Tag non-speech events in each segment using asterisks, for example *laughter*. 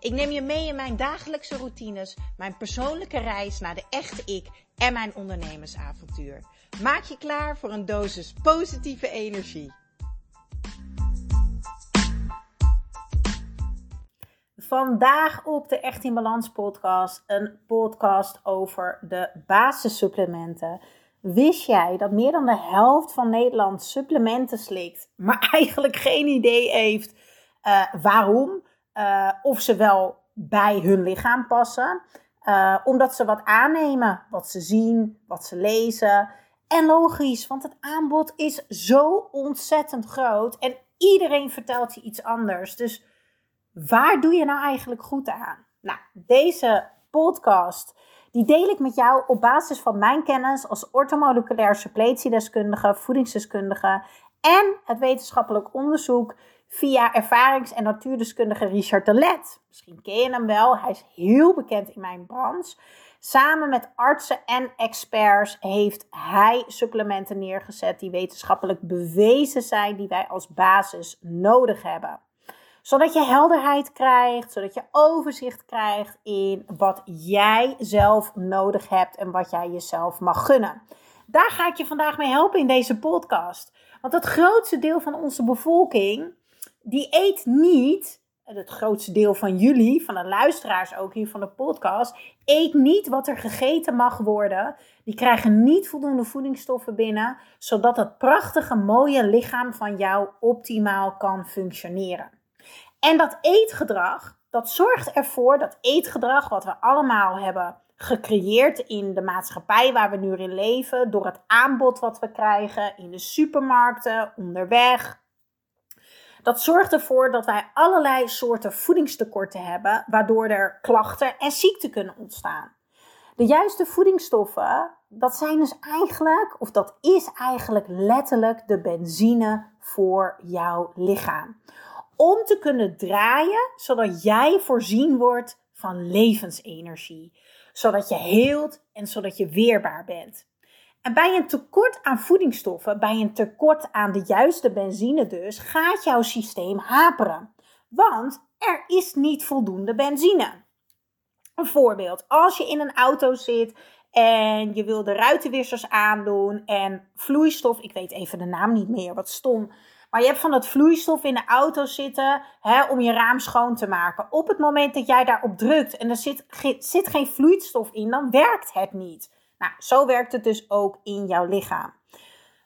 Ik neem je mee in mijn dagelijkse routines, mijn persoonlijke reis naar de echte ik en mijn ondernemersavontuur. Maak je klaar voor een dosis positieve energie. Vandaag op de Echt in Balans podcast een podcast over de basissupplementen. Wist jij dat meer dan de helft van Nederland supplementen slikt, maar *laughs* eigenlijk geen idee heeft uh, waarom? Uh, of ze wel bij hun lichaam passen. Uh, omdat ze wat aannemen, wat ze zien, wat ze lezen. En logisch, want het aanbod is zo ontzettend groot. En iedereen vertelt je iets anders. Dus waar doe je nou eigenlijk goed aan? Nou, deze podcast die deel ik met jou op basis van mijn kennis als orthomoleculair suppletiedeskundige, voedingsdeskundige en het wetenschappelijk onderzoek via ervarings- en natuurdeskundige Richard de Let. Misschien ken je hem wel, hij is heel bekend in mijn branche. Samen met artsen en experts heeft hij supplementen neergezet die wetenschappelijk bewezen zijn, die wij als basis nodig hebben. Zodat je helderheid krijgt, zodat je overzicht krijgt in wat jij zelf nodig hebt en wat jij jezelf mag gunnen. Daar ga ik je vandaag mee helpen in deze podcast. Want het grootste deel van onze bevolking die eet niet, het grootste deel van jullie, van de luisteraars ook hier van de podcast, eet niet wat er gegeten mag worden. Die krijgen niet voldoende voedingsstoffen binnen, zodat het prachtige, mooie lichaam van jou optimaal kan functioneren. En dat eetgedrag, dat zorgt ervoor dat eetgedrag wat we allemaal hebben gecreëerd in de maatschappij waar we nu in leven, door het aanbod wat we krijgen in de supermarkten, onderweg, dat zorgt ervoor dat wij allerlei soorten voedingstekorten hebben, waardoor er klachten en ziekten kunnen ontstaan. De juiste voedingsstoffen, dat zijn dus eigenlijk, of dat is eigenlijk letterlijk de benzine voor jouw lichaam. Om te kunnen draaien, zodat jij voorzien wordt van levensenergie. Zodat je heelt en zodat je weerbaar bent. En bij een tekort aan voedingsstoffen, bij een tekort aan de juiste benzine dus, gaat jouw systeem haperen. Want er is niet voldoende benzine. Een voorbeeld, als je in een auto zit en je wil de ruitenwissers aandoen en vloeistof, ik weet even de naam niet meer, wat stom. Maar je hebt van dat vloeistof in de auto zitten hè, om je raam schoon te maken. Op het moment dat jij daarop drukt en er zit, zit geen vloeistof in, dan werkt het niet. Nou, zo werkt het dus ook in jouw lichaam.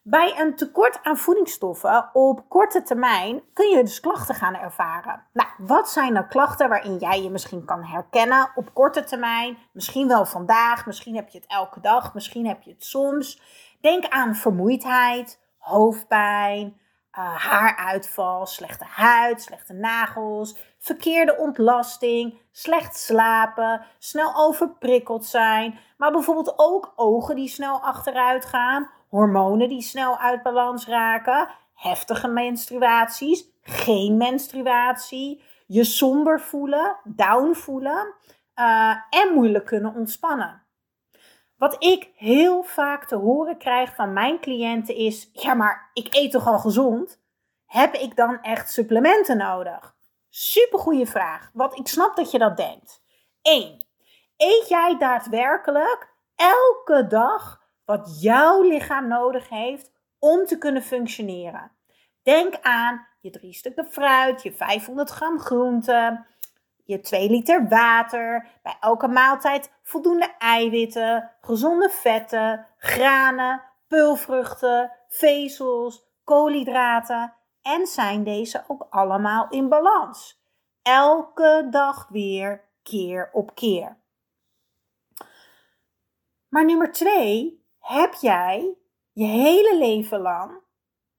Bij een tekort aan voedingsstoffen op korte termijn kun je dus klachten gaan ervaren. Nou, wat zijn nou klachten waarin jij je misschien kan herkennen op korte termijn? Misschien wel vandaag, misschien heb je het elke dag, misschien heb je het soms. Denk aan vermoeidheid, hoofdpijn, uh, haaruitval, slechte huid, slechte nagels, verkeerde ontlasting, slecht slapen, snel overprikkeld zijn, maar bijvoorbeeld ook ogen die snel achteruit gaan, hormonen die snel uit balans raken, heftige menstruaties, geen menstruatie, je somber voelen, down voelen uh, en moeilijk kunnen ontspannen. Wat ik heel vaak te horen krijg van mijn cliënten is: ja, maar ik eet toch al gezond? Heb ik dan echt supplementen nodig? Super goede vraag, want ik snap dat je dat denkt. 1. Eet jij daadwerkelijk elke dag wat jouw lichaam nodig heeft om te kunnen functioneren? Denk aan je drie stukken fruit, je 500 gram groente, je 2 liter water, bij elke maaltijd voldoende eiwitten, gezonde vetten, granen, pulvruchten, vezels, koolhydraten en zijn deze ook allemaal in balans. Elke dag weer, keer op keer. Maar nummer twee, heb jij je hele leven lang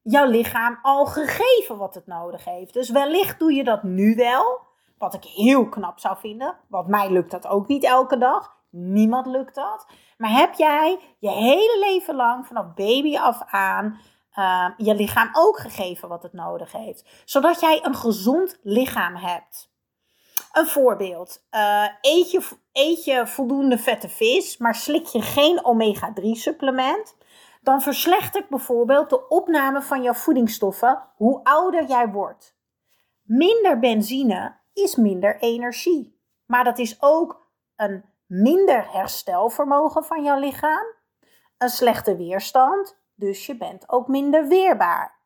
jouw lichaam al gegeven wat het nodig heeft? Dus wellicht doe je dat nu wel, wat ik heel knap zou vinden, want mij lukt dat ook niet elke dag. Niemand lukt dat. Maar heb jij je hele leven lang, vanaf baby af aan, uh, je lichaam ook gegeven wat het nodig heeft? Zodat jij een gezond lichaam hebt. Een voorbeeld. Uh, eet, je, eet je voldoende vette vis, maar slik je geen omega-3 supplement, dan verslechtert bijvoorbeeld de opname van jouw voedingsstoffen hoe ouder jij wordt. Minder benzine is minder energie. Maar dat is ook een minder herstelvermogen van jouw lichaam, een slechte weerstand, dus je bent ook minder weerbaar.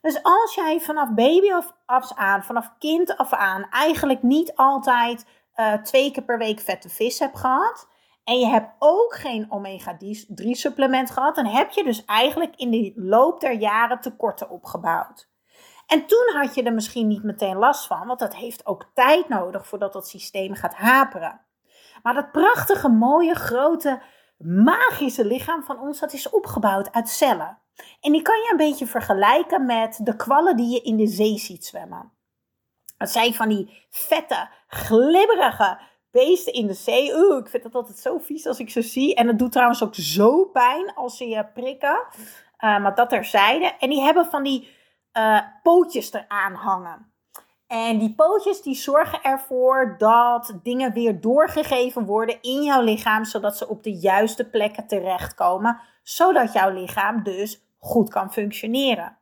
Dus als jij vanaf baby af aan, vanaf kind af aan, eigenlijk niet altijd uh, twee keer per week vette vis hebt gehad. En je hebt ook geen omega-3 supplement gehad. Dan heb je dus eigenlijk in de loop der jaren tekorten opgebouwd. En toen had je er misschien niet meteen last van, want dat heeft ook tijd nodig voordat dat systeem gaat haperen. Maar dat prachtige, mooie, grote, magische lichaam van ons, dat is opgebouwd uit cellen. En die kan je een beetje vergelijken met de kwallen die je in de zee ziet zwemmen. Dat zijn van die vette, glibberige beesten in de zee. Oeh, ik vind dat altijd zo vies als ik ze zie. En het doet trouwens ook zo pijn als ze je prikken. Uh, maar dat terzijde. En die hebben van die uh, pootjes eraan hangen. En die pootjes die zorgen ervoor dat dingen weer doorgegeven worden in jouw lichaam, zodat ze op de juiste plekken terechtkomen, zodat jouw lichaam dus goed kan functioneren.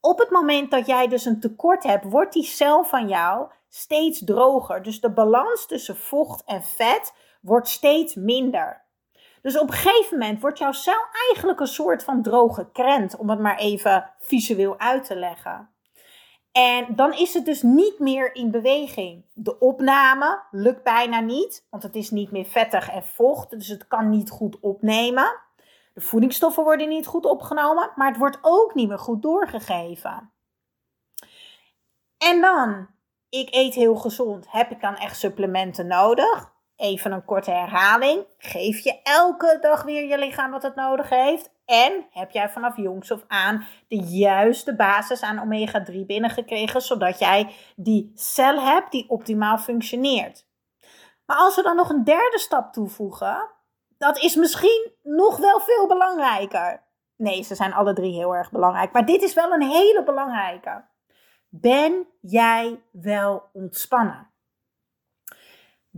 Op het moment dat jij dus een tekort hebt, wordt die cel van jou steeds droger. Dus de balans tussen vocht en vet wordt steeds minder. Dus op een gegeven moment wordt jouw cel eigenlijk een soort van droge krent, om het maar even visueel uit te leggen. En dan is het dus niet meer in beweging. De opname lukt bijna niet, want het is niet meer vettig en vocht, dus het kan niet goed opnemen. De voedingsstoffen worden niet goed opgenomen, maar het wordt ook niet meer goed doorgegeven. En dan, ik eet heel gezond. Heb ik dan echt supplementen nodig? Even een korte herhaling. Geef je elke dag weer je lichaam wat het nodig heeft? En heb jij vanaf jongs af aan de juiste basis aan omega-3 binnengekregen, zodat jij die cel hebt die optimaal functioneert? Maar als we dan nog een derde stap toevoegen, dat is misschien nog wel veel belangrijker. Nee, ze zijn alle drie heel erg belangrijk. Maar dit is wel een hele belangrijke. Ben jij wel ontspannen?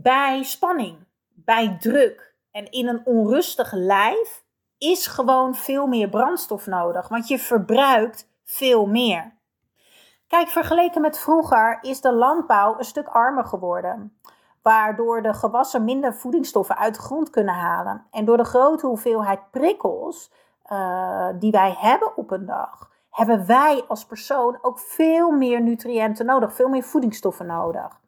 Bij spanning, bij druk en in een onrustig lijf is gewoon veel meer brandstof nodig, want je verbruikt veel meer. Kijk, vergeleken met vroeger is de landbouw een stuk armer geworden waardoor de gewassen minder voedingsstoffen uit de grond kunnen halen. En door de grote hoeveelheid prikkels uh, die wij hebben op een dag, hebben wij als persoon ook veel meer nutriënten nodig, veel meer voedingsstoffen nodig.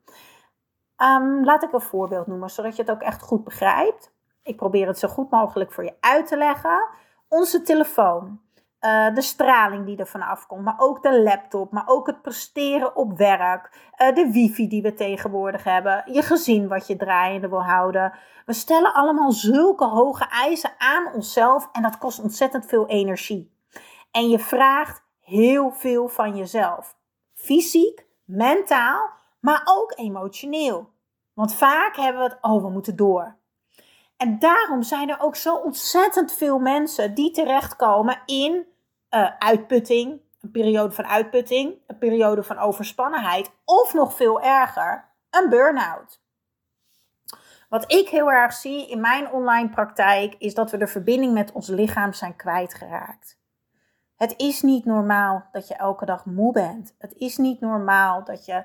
Um, laat ik een voorbeeld noemen, zodat je het ook echt goed begrijpt. Ik probeer het zo goed mogelijk voor je uit te leggen. Onze telefoon. Uh, de straling die er vanaf komt, maar ook de laptop, maar ook het presteren op werk, uh, de wifi die we tegenwoordig hebben, je gezin wat je draaiende wil houden. We stellen allemaal zulke hoge eisen aan onszelf en dat kost ontzettend veel energie. En je vraagt heel veel van jezelf. Fysiek, mentaal, maar ook emotioneel. Want vaak hebben we het, oh, we moeten door. En daarom zijn er ook zo ontzettend veel mensen die terechtkomen in uh, uitputting, een periode van uitputting, een periode van overspannenheid of nog veel erger, een burn-out. Wat ik heel erg zie in mijn online praktijk is dat we de verbinding met ons lichaam zijn kwijtgeraakt. Het is niet normaal dat je elke dag moe bent. Het is niet normaal dat je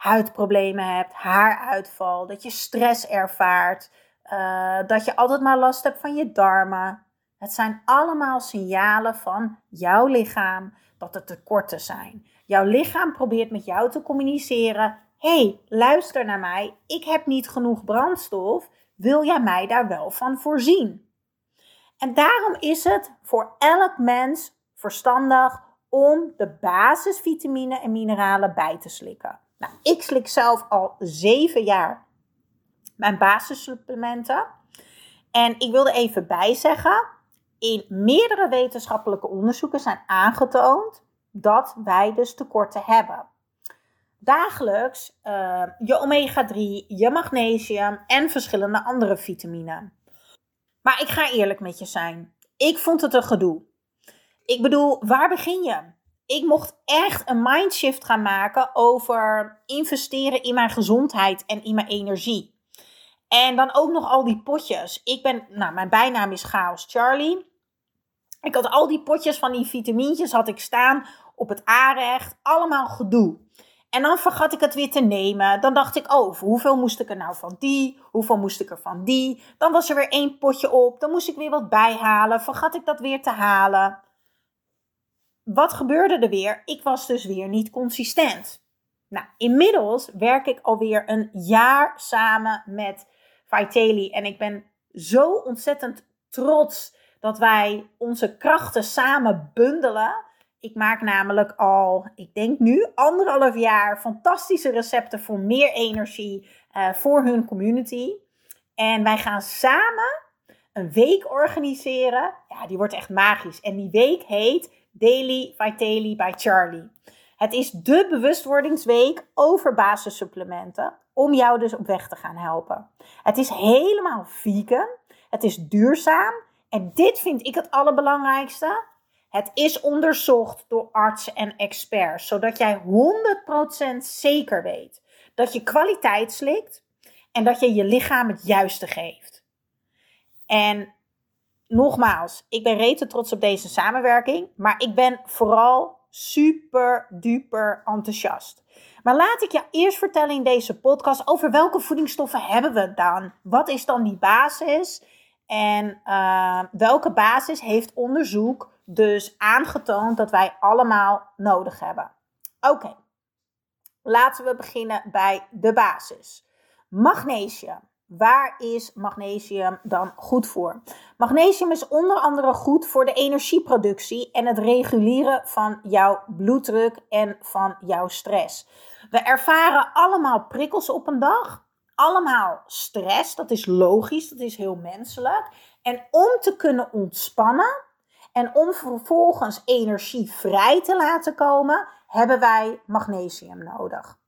huidproblemen hebt, haaruitval, dat je stress ervaart, uh, dat je altijd maar last hebt van je darmen. Het zijn allemaal signalen van jouw lichaam dat er tekorten zijn. Jouw lichaam probeert met jou te communiceren: hey, luister naar mij, ik heb niet genoeg brandstof. Wil jij mij daar wel van voorzien? En daarom is het voor elk mens verstandig om de basisvitamine en mineralen bij te slikken. Nou, ik slik zelf al zeven jaar mijn basissupplementen. En ik wilde even bijzeggen, in meerdere wetenschappelijke onderzoeken zijn aangetoond dat wij dus tekorten hebben. dagelijks uh, je omega-3, je magnesium en verschillende andere vitamine. Maar ik ga eerlijk met je zijn. Ik vond het een gedoe. Ik bedoel, waar begin je? Ik mocht echt een mindshift gaan maken over investeren in mijn gezondheid en in mijn energie. En dan ook nog al die potjes. Ik ben, nou, mijn bijnaam is Chaos Charlie. Ik had al die potjes van die vitamintjes had ik staan op het aanrecht. Allemaal gedoe. En dan vergat ik het weer te nemen. Dan dacht ik, oh, hoeveel moest ik er nou van die? Hoeveel moest ik er van die? Dan was er weer één potje op. Dan moest ik weer wat bijhalen. Vergat ik dat weer te halen. Wat gebeurde er weer? Ik was dus weer niet consistent. Nou, inmiddels werk ik alweer een jaar samen met Vitaly. En ik ben zo ontzettend trots dat wij onze krachten samen bundelen. Ik maak namelijk al, ik denk nu, anderhalf jaar fantastische recepten voor meer energie uh, voor hun community. En wij gaan samen een week organiseren. Ja, die wordt echt magisch. En die week heet Daily Vitaly by Charlie. Het is de bewustwordingsweek over basissupplementen om jou dus op weg te gaan helpen. Het is helemaal vegan. Het is duurzaam. En dit vind ik het allerbelangrijkste. Het is onderzocht door artsen en experts, zodat jij 100% zeker weet dat je kwaliteit slikt en dat je je lichaam het juiste geeft. En nogmaals, ik ben rete trots op deze samenwerking, maar ik ben vooral super duper enthousiast. Maar laat ik je eerst vertellen in deze podcast over welke voedingsstoffen hebben we dan? Wat is dan die basis? En uh, welke basis heeft onderzoek dus aangetoond dat wij allemaal nodig hebben? Oké, laten we beginnen bij de basis. Magnesium. Waar is magnesium dan goed voor? Magnesium is onder andere goed voor de energieproductie en het reguleren van jouw bloeddruk en van jouw stress. We ervaren allemaal prikkels op een dag, allemaal stress, dat is logisch, dat is heel menselijk. En om te kunnen ontspannen en om vervolgens energie vrij te laten komen, hebben wij magnesium nodig.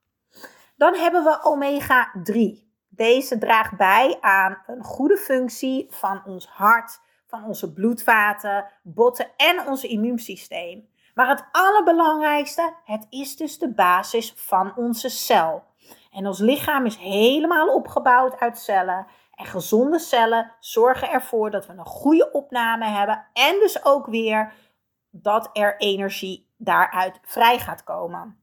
Dan hebben we omega 3. Deze draagt bij aan een goede functie van ons hart, van onze bloedvaten, botten en ons immuunsysteem. Maar het allerbelangrijkste, het is dus de basis van onze cel. En ons lichaam is helemaal opgebouwd uit cellen. En gezonde cellen zorgen ervoor dat we een goede opname hebben. En dus ook weer dat er energie daaruit vrij gaat komen.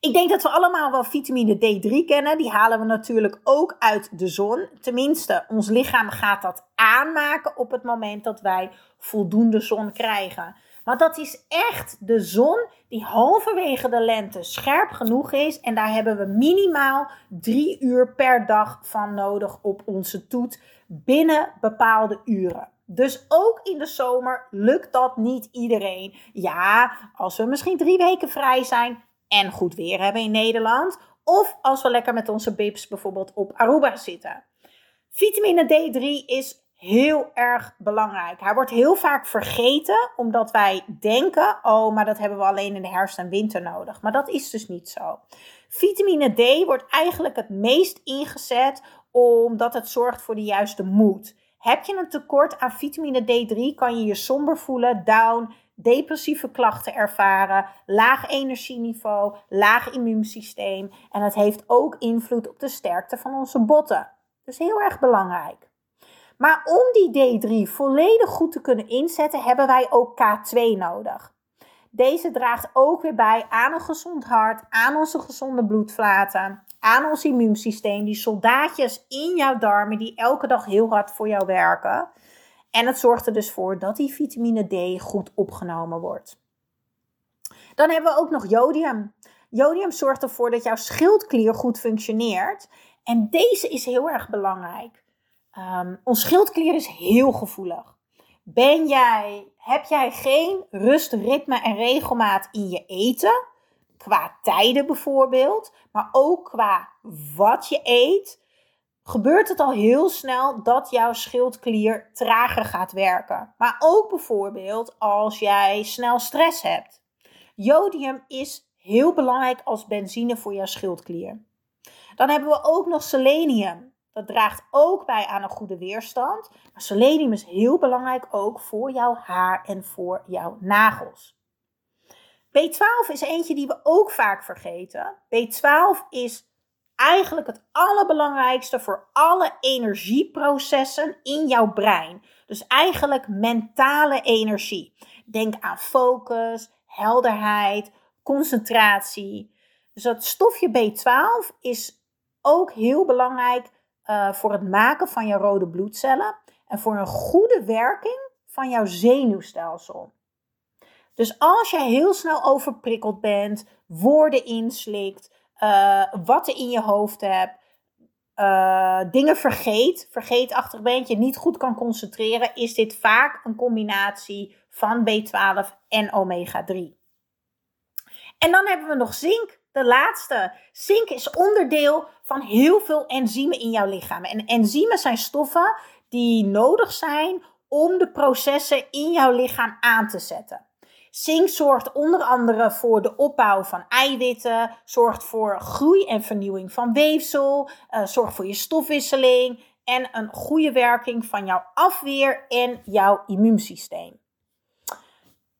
Ik denk dat we allemaal wel vitamine D3 kennen. Die halen we natuurlijk ook uit de zon. Tenminste, ons lichaam gaat dat aanmaken op het moment dat wij voldoende zon krijgen. Maar dat is echt de zon die halverwege de lente scherp genoeg is. En daar hebben we minimaal drie uur per dag van nodig op onze toet binnen bepaalde uren. Dus ook in de zomer lukt dat niet iedereen. Ja, als we misschien drie weken vrij zijn, en goed weer hebben in Nederland. Of als we lekker met onze bibs bijvoorbeeld op Aruba zitten. Vitamine D3 is heel erg belangrijk. Hij wordt heel vaak vergeten omdat wij denken: oh, maar dat hebben we alleen in de herfst en winter nodig. Maar dat is dus niet zo. Vitamine D wordt eigenlijk het meest ingezet omdat het zorgt voor de juiste moed. Heb je een tekort aan vitamine D3, kan je je somber voelen, down, depressieve klachten ervaren, laag energieniveau, laag immuunsysteem en het heeft ook invloed op de sterkte van onze botten. Dus heel erg belangrijk. Maar om die D3 volledig goed te kunnen inzetten, hebben wij ook K2 nodig. Deze draagt ook weer bij aan een gezond hart, aan onze gezonde bloedvaten, aan ons immuunsysteem, die soldaatjes in jouw darmen die elke dag heel hard voor jou werken. En het zorgt er dus voor dat die vitamine D goed opgenomen wordt. Dan hebben we ook nog jodium. Jodium zorgt ervoor dat jouw schildklier goed functioneert. En deze is heel erg belangrijk. Um, ons schildklier is heel gevoelig. Ben jij, heb jij geen rust, ritme en regelmaat in je eten? Qua tijden bijvoorbeeld, maar ook qua wat je eet gebeurt het al heel snel dat jouw schildklier trager gaat werken. Maar ook bijvoorbeeld als jij snel stress hebt. Jodium is heel belangrijk als benzine voor jouw schildklier. Dan hebben we ook nog selenium. Dat draagt ook bij aan een goede weerstand. Maar selenium is heel belangrijk ook voor jouw haar en voor jouw nagels. B12 is eentje die we ook vaak vergeten. B12 is eigenlijk het allerbelangrijkste voor alle energieprocessen in jouw brein. Dus eigenlijk mentale energie. Denk aan focus, helderheid, concentratie. Dus dat stofje B12 is ook heel belangrijk uh, voor het maken van je rode bloedcellen en voor een goede werking van jouw zenuwstelsel. Dus als je heel snel overprikkeld bent, woorden inslikt, uh, wat er in je hoofd hebt, uh, dingen vergeet, vergeetachtig bent, je niet goed kan concentreren, is dit vaak een combinatie van B12 en omega 3. En dan hebben we nog zink, de laatste. Zink is onderdeel van heel veel enzymen in jouw lichaam. En enzymen zijn stoffen die nodig zijn om de processen in jouw lichaam aan te zetten. Zink zorgt onder andere voor de opbouw van eiwitten, zorgt voor groei en vernieuwing van weefsel, uh, zorgt voor je stofwisseling en een goede werking van jouw afweer en jouw immuunsysteem.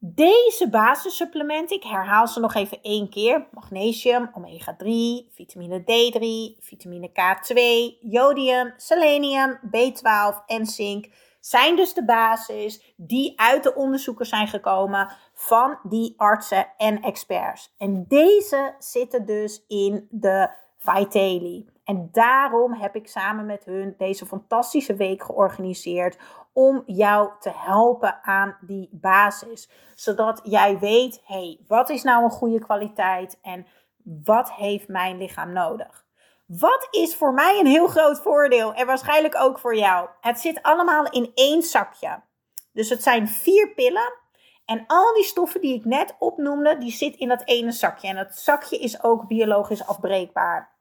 Deze basissupplementen, ik herhaal ze nog even één keer: magnesium, omega 3, vitamine D3, vitamine K2, jodium, selenium, B12 en zink zijn dus de basis die uit de onderzoeken zijn gekomen van die artsen en experts. En deze zitten dus in de Vitaly. En daarom heb ik samen met hun deze fantastische week georganiseerd om jou te helpen aan die basis. Zodat jij weet, hey, wat is nou een goede kwaliteit en wat heeft mijn lichaam nodig? Wat is voor mij een heel groot voordeel en waarschijnlijk ook voor jou? Het zit allemaal in één zakje. Dus het zijn vier pillen. En al die stoffen die ik net opnoemde, die zit in dat ene zakje. En dat zakje is ook biologisch afbreekbaar.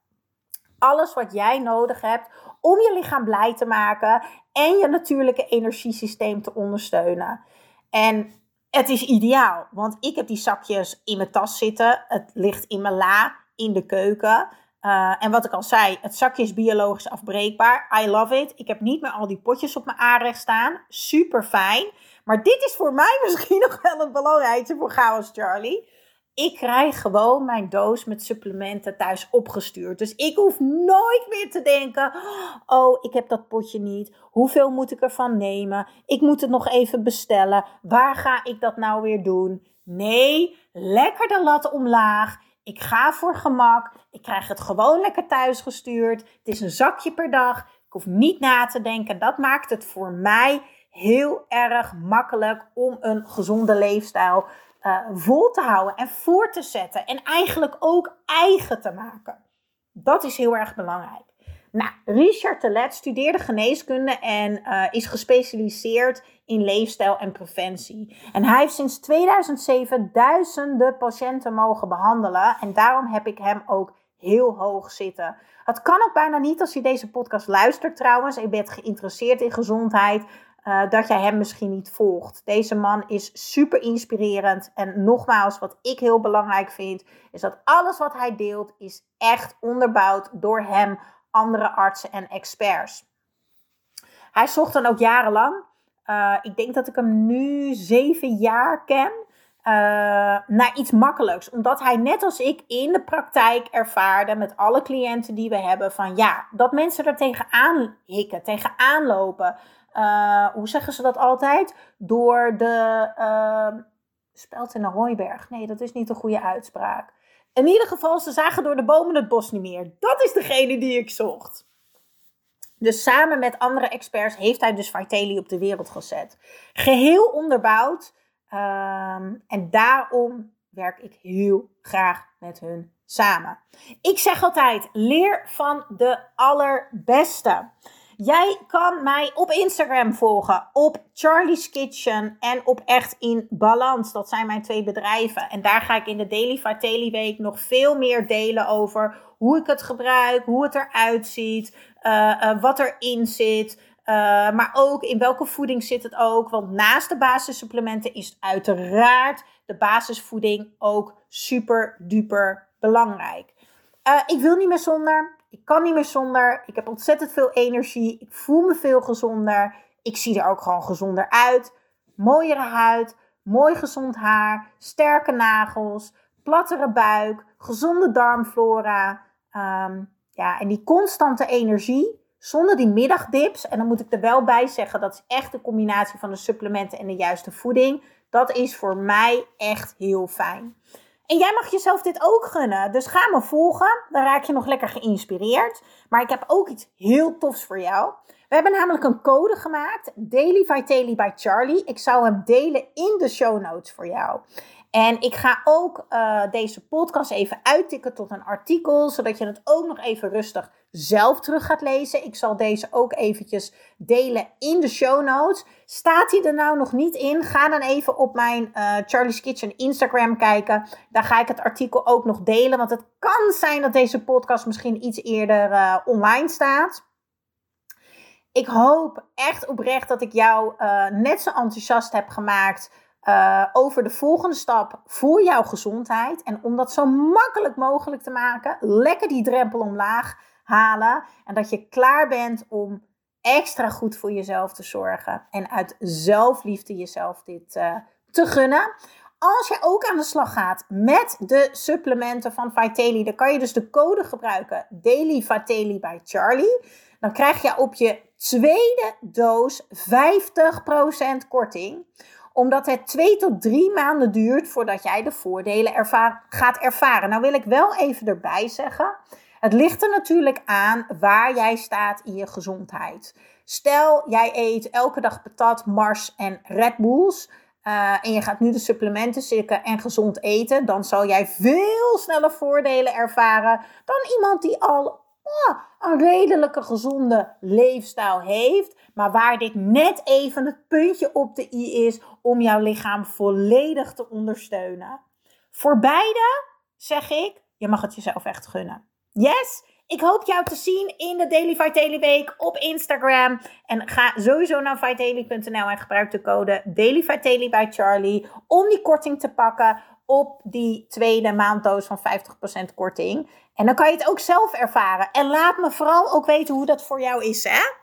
Alles wat jij nodig hebt om je lichaam blij te maken en je natuurlijke energiesysteem te ondersteunen. En het is ideaal, want ik heb die zakjes in mijn tas zitten. Het ligt in mijn la in de keuken. Uh, en wat ik al zei, het zakje is biologisch afbreekbaar. I love it. Ik heb niet meer al die potjes op mijn aanrecht staan. Super fijn. Maar dit is voor mij *laughs* misschien nog wel het belangrijkste voor Chaos Charlie. Ik krijg gewoon mijn doos met supplementen thuis opgestuurd. Dus ik hoef nooit meer te denken: oh, ik heb dat potje niet. Hoeveel moet ik ervan nemen? Ik moet het nog even bestellen. Waar ga ik dat nou weer doen? Nee, lekker de lat omlaag. Ik ga voor gemak. Ik krijg het gewoon lekker thuis gestuurd. Het is een zakje per dag. Ik hoef niet na te denken. Dat maakt het voor mij heel erg makkelijk om een gezonde leefstijl uh, vol te houden en voor te zetten. En eigenlijk ook eigen te maken. Dat is heel erg belangrijk. Nou, Richard Telet studeerde geneeskunde en uh, is gespecialiseerd in leefstijl en preventie. En hij heeft sinds 2007 duizenden patiënten mogen behandelen. En daarom heb ik hem ook heel hoog zitten. Het kan ook bijna niet als je deze podcast luistert trouwens. Je bent geïnteresseerd in gezondheid. Uh, dat jij hem misschien niet volgt. Deze man is super inspirerend. En nogmaals, wat ik heel belangrijk vind, is dat alles wat hij deelt, is echt onderbouwd door hem, andere artsen en experts. Hij zocht dan ook jarenlang. Uh, ik denk dat ik hem nu zeven jaar ken. Uh, naar iets makkelijks. Omdat hij net als ik in de praktijk ervaarde met alle cliënten die we hebben van ja, dat mensen er tegenaan hikken, tegenaan lopen. Uh, hoe zeggen ze dat altijd? Door de uh, speld in de hooiberg. Nee, dat is niet een goede uitspraak. In ieder geval, ze zagen door de bomen het bos niet meer. Dat is degene die ik zocht. Dus samen met andere experts heeft hij dus Vitaly op de wereld gezet. Geheel onderbouwd. Um, en daarom werk ik heel graag met hun samen. Ik zeg altijd: leer van de allerbeste. Jij kan mij op Instagram volgen, op Charlie's Kitchen en op Echt in Balans. Dat zijn mijn twee bedrijven. En daar ga ik in de Daily Vitaly Week nog veel meer delen over hoe ik het gebruik, hoe het eruit ziet, uh, uh, wat erin zit. maar ook in welke voeding zit het ook. Want naast de basissupplementen is uiteraard de basisvoeding ook super duper belangrijk. Ik wil niet meer zonder. Ik kan niet meer zonder. Ik heb ontzettend veel energie. Ik voel me veel gezonder. Ik zie er ook gewoon gezonder uit. Mooiere huid, mooi gezond haar, sterke nagels, plattere buik, gezonde darmflora. Um, ja, en die constante energie zonder die middagdips. En dan moet ik er wel bij zeggen, dat is echt de combinatie van de supplementen en de juiste voeding. Dat is voor mij echt heel fijn. En jij mag jezelf dit ook gunnen. Dus ga me volgen. Dan raak je nog lekker geïnspireerd. Maar ik heb ook iets heel tofs voor jou. We hebben namelijk een code gemaakt. Daily Vitaly by Charlie. Ik zou hem delen in de show notes voor jou. En ik ga ook uh, deze podcast even uittikken tot een artikel, zodat je het ook nog even rustig zelf terug gaat lezen. Ik zal deze ook eventjes delen in de show notes. Staat hij er nou nog niet in? Ga dan even op mijn uh, Charlie's Kitchen Instagram kijken. Daar ga ik het artikel ook nog delen, want het kan zijn dat deze podcast misschien iets eerder uh, online staat. Ik hoop echt oprecht dat ik jou net zo enthousiast heb gemaakt uh, over de volgende stap voor jouw gezondheid. En om dat zo makkelijk mogelijk te maken, lekker die drempel omlaag halen. En dat je klaar bent om extra goed voor jezelf te zorgen. En uit zelfliefde jezelf dit uh, te gunnen. Als je ook aan de slag gaat met de supplementen van Vitaly, dan kan je dus de code gebruiken Daily Vitaly by Charlie. Dan krijg je op je tweede doos 50% korting omdat het twee tot drie maanden duurt voordat jij de voordelen gaat ervaren. Nou wil ik wel even erbij zeggen. Het ligt er natuurlijk aan waar jij staat in je gezondheid. Stel, jij eet elke dag patat, Mars en Red Bulls. Uh, en je gaat nu de supplementen slikken en gezond eten. Dan zal jij veel sneller voordelen ervaren dan iemand die al oh, een redelijke gezonde leefstijl heeft. Maar waar dit net even het puntje op de i is om jouw lichaam volledig te ondersteunen. Voor beide zeg ik, je mag het jezelf echt gunnen. Yes? Ik hoop jou te zien in de Daily Vitaly Week op Instagram. En ga sowieso naar vitaly.nl en gebruik de code Daily Vitaly bij Charlie om die korting te pakken op die tweede maanddoos van 50% korting. En dan kan je het ook zelf ervaren. En laat me vooral ook weten hoe dat voor jou is, hè?